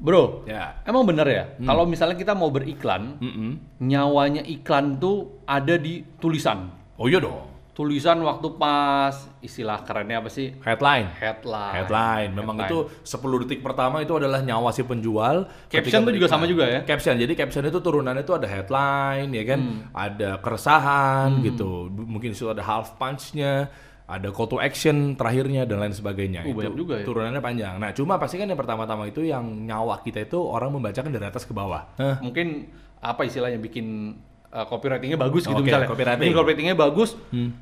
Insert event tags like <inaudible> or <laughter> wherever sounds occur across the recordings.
Bro, Ya. emang bener ya? Kalau misalnya kita mau beriklan, Mm-mm. nyawanya iklan tuh ada di tulisan. Oh iya dong. Tulisan waktu pas istilah kerennya apa sih? Headline. Headline. Headline. Memang Headline. itu 10 detik pertama itu adalah nyawa si penjual. Caption tuh juga sama juga ya? Caption. Jadi caption itu turunannya itu ada headline ya kan, Hmm. ada keresahan gitu. B- Mungkin itu ada half punch-nya, ada call to action terakhirnya dan lain sebagainya. Uh, itu banyak juga ya? Turunannya panjang. Nah, cuma pasti kan yang pertama-tama itu yang nyawa kita itu orang membacakan dari atas ke bawah. Hah? Mungkin apa istilahnya bikin uh, copywritingnya bagus gitu Oke, misalnya. copywriting. Bikin copywritingnya bagus,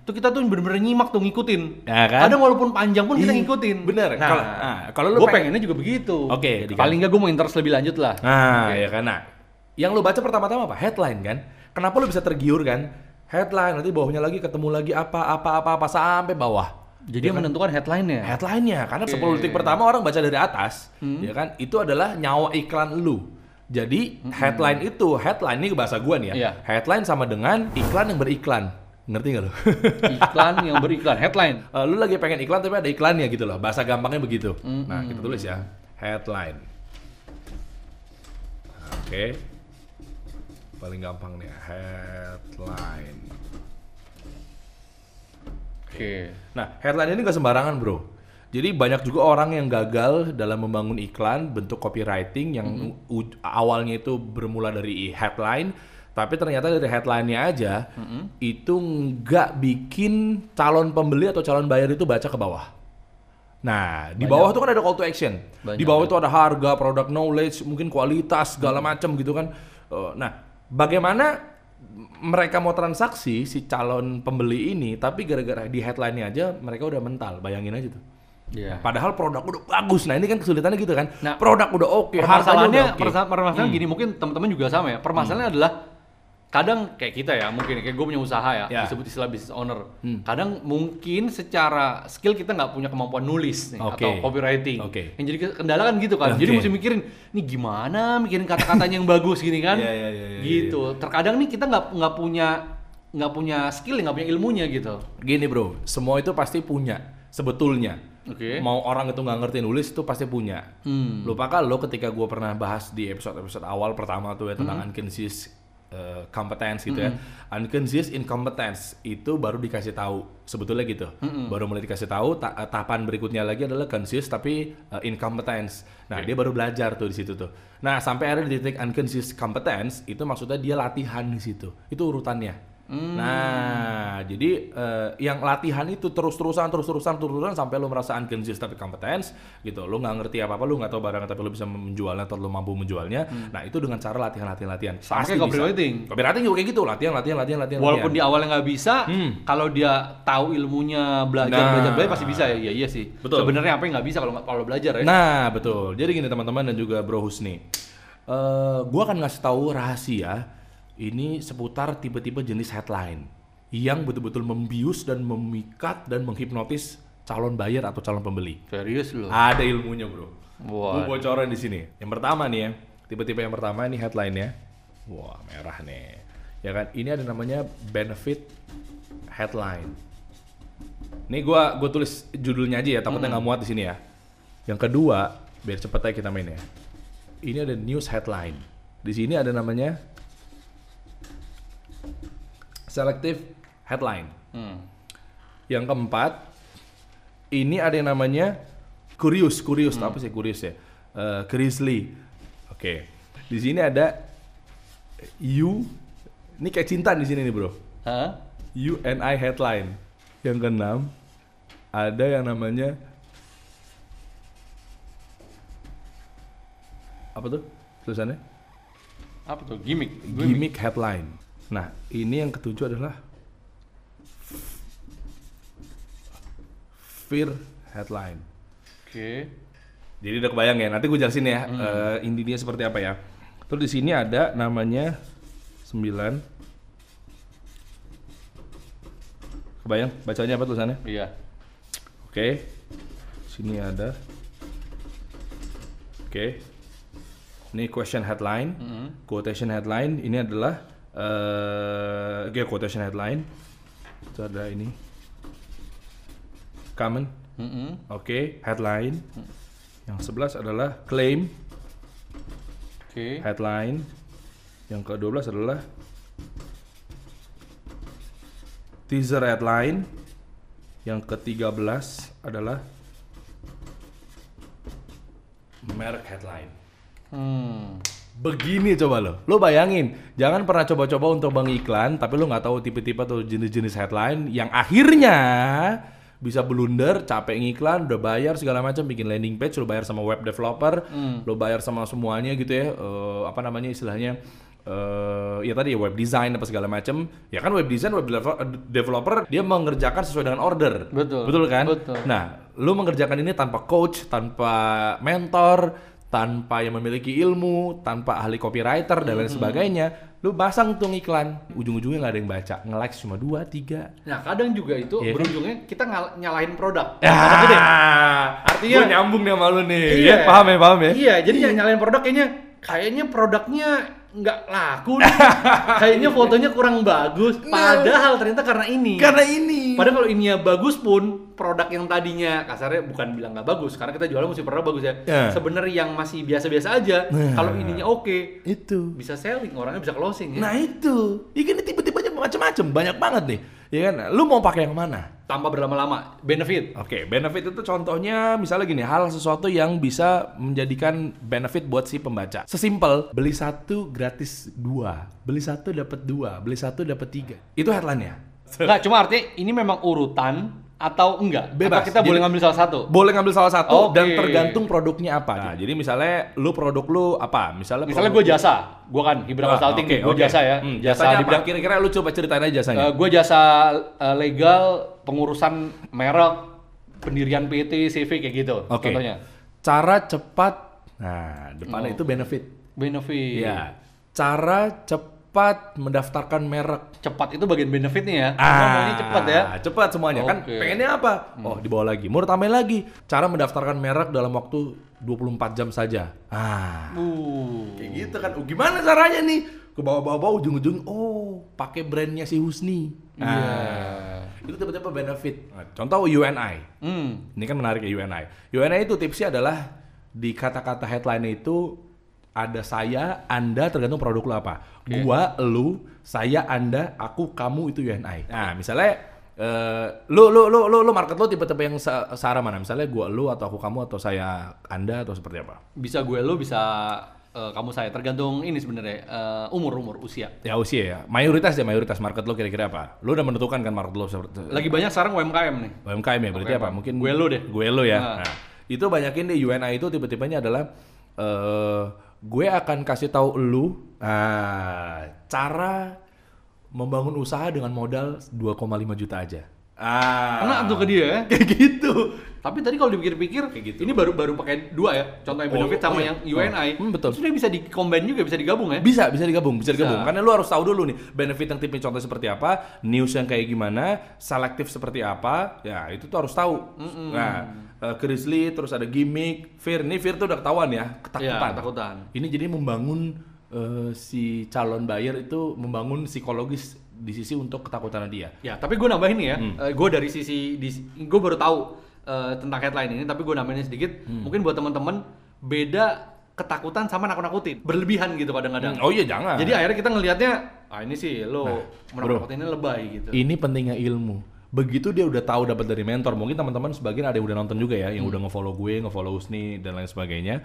tuh kita tuh bener-bener nyimak tuh ngikutin. Ya kan? Kadang walaupun panjang pun kita ngikutin. bener. Nah, Kalau- nah, kalau lu gue pengen- pengennya juga begitu. Oke, di- Paling nggak gue mau interest lebih lanjut lah. Nah, ya kan. Nah, yang lu baca pertama-tama apa? Headline kan. Kenapa lu bisa tergiur kan? Headline nanti bawahnya lagi ketemu lagi apa apa apa apa sampai bawah. Jadi yang menentukan headline-nya. Headline-nya karena Oke. 10 detik pertama orang baca dari atas, ya kan? Itu adalah nyawa iklan lu. Jadi headline itu, headline ini bahasa gua nih ya. Iya. Headline sama dengan iklan yang beriklan. Ngerti gak lu? <laughs> Iklan yang beriklan, headline. Eh, lu lagi pengen iklan tapi ada iklannya gitu loh. Bahasa gampangnya begitu. Nah, kita tulis ya. Headline. Oke. Paling gampang nih, headline. Oke. Nah, headline ini gak sembarangan, Bro. Jadi banyak juga orang yang gagal dalam membangun iklan bentuk copywriting yang u- awalnya itu bermula dari headline, tapi ternyata dari headline-nya aja itu nggak bikin calon pembeli atau calon bayar itu baca ke bawah. Nah, di bawah itu kan ada call to action. Banyak, di bawah itu ada harga, product knowledge, mungkin kualitas segala macam gitu kan. Eh, Nah, bagaimana mereka mau transaksi si calon pembeli ini, tapi gara-gara di headline-nya aja mereka udah mental. Bayangin aja tuh. Iya. Padahal produk udah bagus. Nah, ini kan kesulitannya gitu kan. Nah, produk udah oke, harganya permasalahannya udah persa- permasalahan gini mungkin teman-teman juga sama ya permasalahannya adalah kadang kayak kita ya mungkin kayak gue punya usaha ya, Ya. disebut istilah business owner Hmm. kadang mungkin secara skill kita nggak punya kemampuan nulis nih, Oke. atau copywriting Oke. yang jadi kendala kan gitu kan jadi Oke. mesti mikirin nih gimana mikirin kata-katanya yang bagus gini kan Iya, iya, iya, iya, gitu terkadang nih kita nggak nggak punya nggak punya skill nggak punya ilmunya gitu Gini bro, semua itu pasti punya sebetulnya. Oke. Mau orang itu nggak ngerti nulis itu pasti punya. Hmm. Lupakan lo ketika gue pernah bahas di episode-episode awal pertama tuh ya Hmm. tentang unconscious uh, competence gitu ya. Unconscious incompetence itu baru dikasih tahu sebetulnya gitu. Hmm. Baru mulai dikasih tahu ta- eh, tahapan berikutnya lagi adalah conscious tapi uh, incompetence. Nah, dia baru belajar tuh di situ tuh. Nah, sampai ada di titik unconscious competence itu maksudnya dia latihan di situ. Itu urutannya. Hmm. Nah, jadi eh, yang latihan itu terus-terusan, terus-terusan, terus-terusan sampai lo merasa unconscious tapi competence gitu. Lo nggak ngerti apa-apa, lo nggak tahu barang tapi lo bisa menjualnya atau lo mampu menjualnya. Nah, itu dengan cara latihan, latihan, latihan. Hmm. Sama Pasti kayak copywriting. Copywriting juga kayak gitu, latihan, latihan, latihan, latihan. walaupun di latihan. awalnya nggak bisa Hmm. kalau dia tahu ilmunya belajar Nah. belajar belajar pasti bisa ya iya iya sih Betul. sebenarnya apa yang nggak bisa kalau nggak kalau belajar ya Nah, betul. Jadi gini teman-teman dan juga Bro Husni. Eh, gua akan ngasih tahu rahasia ini seputar tipe-tipe jenis headline yang betul-betul membius dan memikat dan menghipnotis calon bayar atau calon pembeli. serius loh Ada ilmunya, Bro. Wah. Gue bocorin di sini. Yang pertama nih ya, tipe-tipe yang pertama ini headline-nya. Wah, merah nih. Ya kan, ini ada namanya benefit headline. Nih gua gua tulis judulnya aja ya, takutnya nggak muat di sini ya. Yang kedua, biar cepet aja kita main ya. Ini ada news headline. Di sini ada namanya selective headline. Hmm. Yang keempat, ini ada yang namanya curious, curious apa sih curious ya? Eh, curiously. Oke. Di sini ada you, ini kayak cinta di sini nih bro. Hah? You and I headline. Yang keenam, ada yang namanya apa tuh tulisannya? apa tuh gimmick Gimmick headline. Nah, ini yang ketujuh adalah fear headline. oke Jadi udah kebayang ya. Nanti gue jelasin ya eh, intinya seperti apa ya. Terus di sini ada namanya 9 Kebayang bacanya apa tulisannya? iya Oke. Sini ada. Oke. Ini question headline, quotation headline. Ini adalah eh oke, quotation headline. Itu ada ini. Common. Mm-mm. Oke, headline. Yang 11 adalah claim. Oke. headline. Yang ke-12 adalah teaser headline. Yang ke-13 adalah merek headline. Hmm. Begini coba lo, lo bayangin, jangan pernah coba-coba untuk mengiklan, tapi lo nggak tahu tipe-tipe atau jenis-jenis headline yang akhirnya bisa blunder, capek ngiklan, udah bayar segala macam, bikin landing page, lo bayar sama web developer, lo bayar sama semuanya gitu ya, eh, apa namanya istilahnya, eh ya tadi ya web design apa segala macam, ya kan web design, web developer, developer dia mengerjakan sesuai dengan order, Betul. betul kan? Betul. Nah, lu mengerjakan ini tanpa coach, tanpa mentor, tanpa yang memiliki ilmu, tanpa ahli copywriter dan lain sebagainya, lu pasang tuh iklan, ujung-ujungnya nggak ada yang baca, nge-like cuma dua, tiga. Nah, kadang juga itu Iya kan? berujungnya kita ngal- nyalahin produk. Gede. artinya Gua nyambung nih sama lu nih. Iya. Ya, paham ya, paham ya. Iya, jadi yang nyalain produk kayaknya kayaknya produknya nggak laku nih. <laughs> kayaknya fotonya kurang bagus. Padahal ternyata karena ini. Karena ini. Padahal kalau ininya bagus pun produk yang tadinya kasarnya bukan bilang nggak bagus karena kita jualnya mesti produk bagus ya. Ya. Sebenarnya yang masih biasa-biasa aja. Nah. Kalau ininya oke, itu. bisa selling, orangnya bisa closing ya. Nah itu, ini tipe-tipe aja macam-macam, banyak banget nih. Ya kan, lu mau pakai yang mana? Tanpa berlama-lama, benefit. Oke, benefit itu contohnya misalnya gini, hal sesuatu yang bisa menjadikan benefit buat si pembaca. Sesimpel, beli satu gratis dua, beli satu dapat dua, beli satu dapat tiga. Itu headline-nya. Nggak, cuma artinya ini memang urutan atau enggak? Bebas. Atau kita boleh Jadi- ngambil salah satu? Boleh ngambil salah satu Oke. dan tergantung produknya apa. Nah, jadi misalnya lu produk lu apa? Misalnya Misalnya gue jasa, gue kan Hibra Ah, Consulting nih, gue oke. jasa ya. Hmm, jasa di apa? bidang Kira-kira lu coba ceritain aja jasanya. gue jasa eh, legal, pengurusan merek, pendirian PT, CV kayak gitu. Oke. Contohnya. Cara cepat. Nah, depannya Oh. itu benefit. Benefit. Iya. Cara cepat mendaftarkan merek. Cepat itu bagian benefitnya ya. Ah, maunya cepat ya. Cepat semuanya kan. Oke. Hmm. Pengennya apa? Oh, dibawa lagi. Mau tambahin lagi. Cara mendaftarkan merek dalam waktu 24 jam saja. Ah. Uh. Kayak gitu kan. Oh, gimana caranya nih? Ke bawah-bawah ujung-ujung oh, pakai brandnya si Husni. Iya. Ah. Itu tiba-tiba benefit. Nah, contoh UNI. Hmm. Ini kan menarik ya UNI. UNI itu tipsnya adalah di kata-kata headline itu ada saya, Anda tergantung produk lo apa. Gua, lu, saya, Anda, aku, kamu itu UNI. Nah, misalnya eh lu lu lu lu lu market lo tipe-tipe yang se searah mana? Misalnya gua lu atau aku kamu atau saya Anda atau seperti apa? Bisa gue lu, bisa eh, kamu saya. Tergantung ini sebenarnya eh, umur umur usia. Ya usia ya. Mayoritas ya mayoritas market lo kira-kira apa? Lu udah menentukan kan market lo seperti Lagi banyak sekarang UMKM nih. UMKM ya berarti UMKM. apa? Mungkin Gue lu deh. Gue lu ya. Nah. Nah, itu banyakin di UNI itu tipe-tipenya adalah eh gue akan kasih tahu lu ah, cara membangun usaha dengan modal 2,5 juta aja. Ah. Kena tuh ke dia ya. <laughs> Kayak gitu. Tapi tadi kalau dipikir-pikir, Kayak gitu. ini baru baru pakai dua ya. Contohnya Oh, benefit oh sama iya. yang UNI. Hmm, betul. Sebenarnya bisa di combine juga, bisa digabung ya. Bisa, bisa digabung, bisa digabung. Bisa. Karena lu harus tahu dulu nih benefit yang tipe contoh seperti apa, news yang kayak gimana, selektif seperti apa. Ya, itu tuh harus tahu. Nah, eh, Grizzly terus ada gimmick, fear. Ini fear tuh udah ketahuan ya, ketakutan. Iya, ketakutan. Ini jadi membangun eh, si calon buyer itu membangun psikologis di sisi untuk ketakutan dia. Ya, tapi gue nambahin nih ya. Hmm. gue dari sisi, gue baru tahu eh, tentang headline ini, tapi gue nambahin sedikit. Hmm. Mungkin buat teman-teman beda ketakutan sama nakut-nakutin, berlebihan gitu kadang-kadang. Oh iya jangan. Jadi akhirnya kita ngelihatnya, ah ini sih lo Nah, menakut-nakutin ini lebay gitu. Ini pentingnya ilmu. Begitu dia udah tahu dapat dari mentor, mungkin teman-teman sebagian ada yang udah nonton juga ya, yang Hmm. udah nge-follow gue, nge-follow Usni dan lain sebagainya.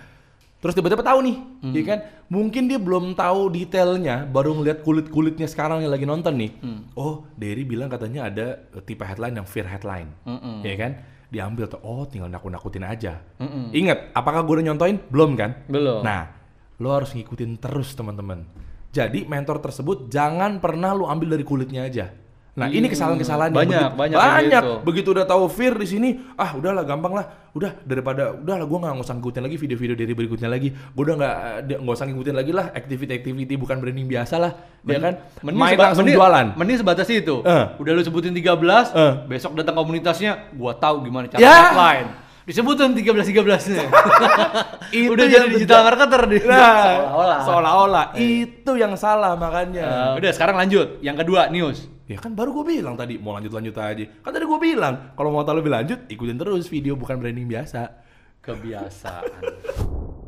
Terus tiba-tiba tahu nih, Hmm. ya kan? Mungkin dia belum tahu detailnya, baru ngeliat kulit-kulitnya sekarang yang lagi nonton nih. Hmm. Oh, Derry bilang katanya ada eh, tipe headline yang fear headline, Mm-mm. ya kan? Diambil tuh, oh tinggal nakut-nakutin aja. Mm-mm. Ingat, apakah gue udah nyontoin? Belum kan? Belum. Nah, lo harus ngikutin terus teman-teman. Jadi mentor tersebut jangan pernah lo ambil dari kulitnya aja. Nah, ini kesalahan-kesalahan Banyak, begitu- banyak banyak. gitu. Begitu udah tahu fear di sini, ah udahlah gampang lah. Udah daripada udahlah gua nggak usah ngikutin lagi video-video dari berikutnya lagi. Gua udah nggak nggak usah ngikutin lagi lah activity-activity bukan branding biasa lah. ya kan? Mending Main seba- langsung mending- jualan. Mending sebatas itu. Eh. Udah lu sebutin 13, Eh. besok datang komunitasnya, gua tahu gimana cara Ya. headline. Disebutin 13-13-nya. <laughs> Itu Udah yang jadi digital marketer di Nah, seolah-olah. seolah-olah itu yang salah makanya. Eh, udah sekarang lanjut. Yang kedua, news. Ya kan baru gue bilang tadi mau lanjut-lanjut aja. Kan tadi gue bilang kalau mau tahu lebih lanjut ikutin terus video bukan branding biasa. Kebiasaan. <laughs>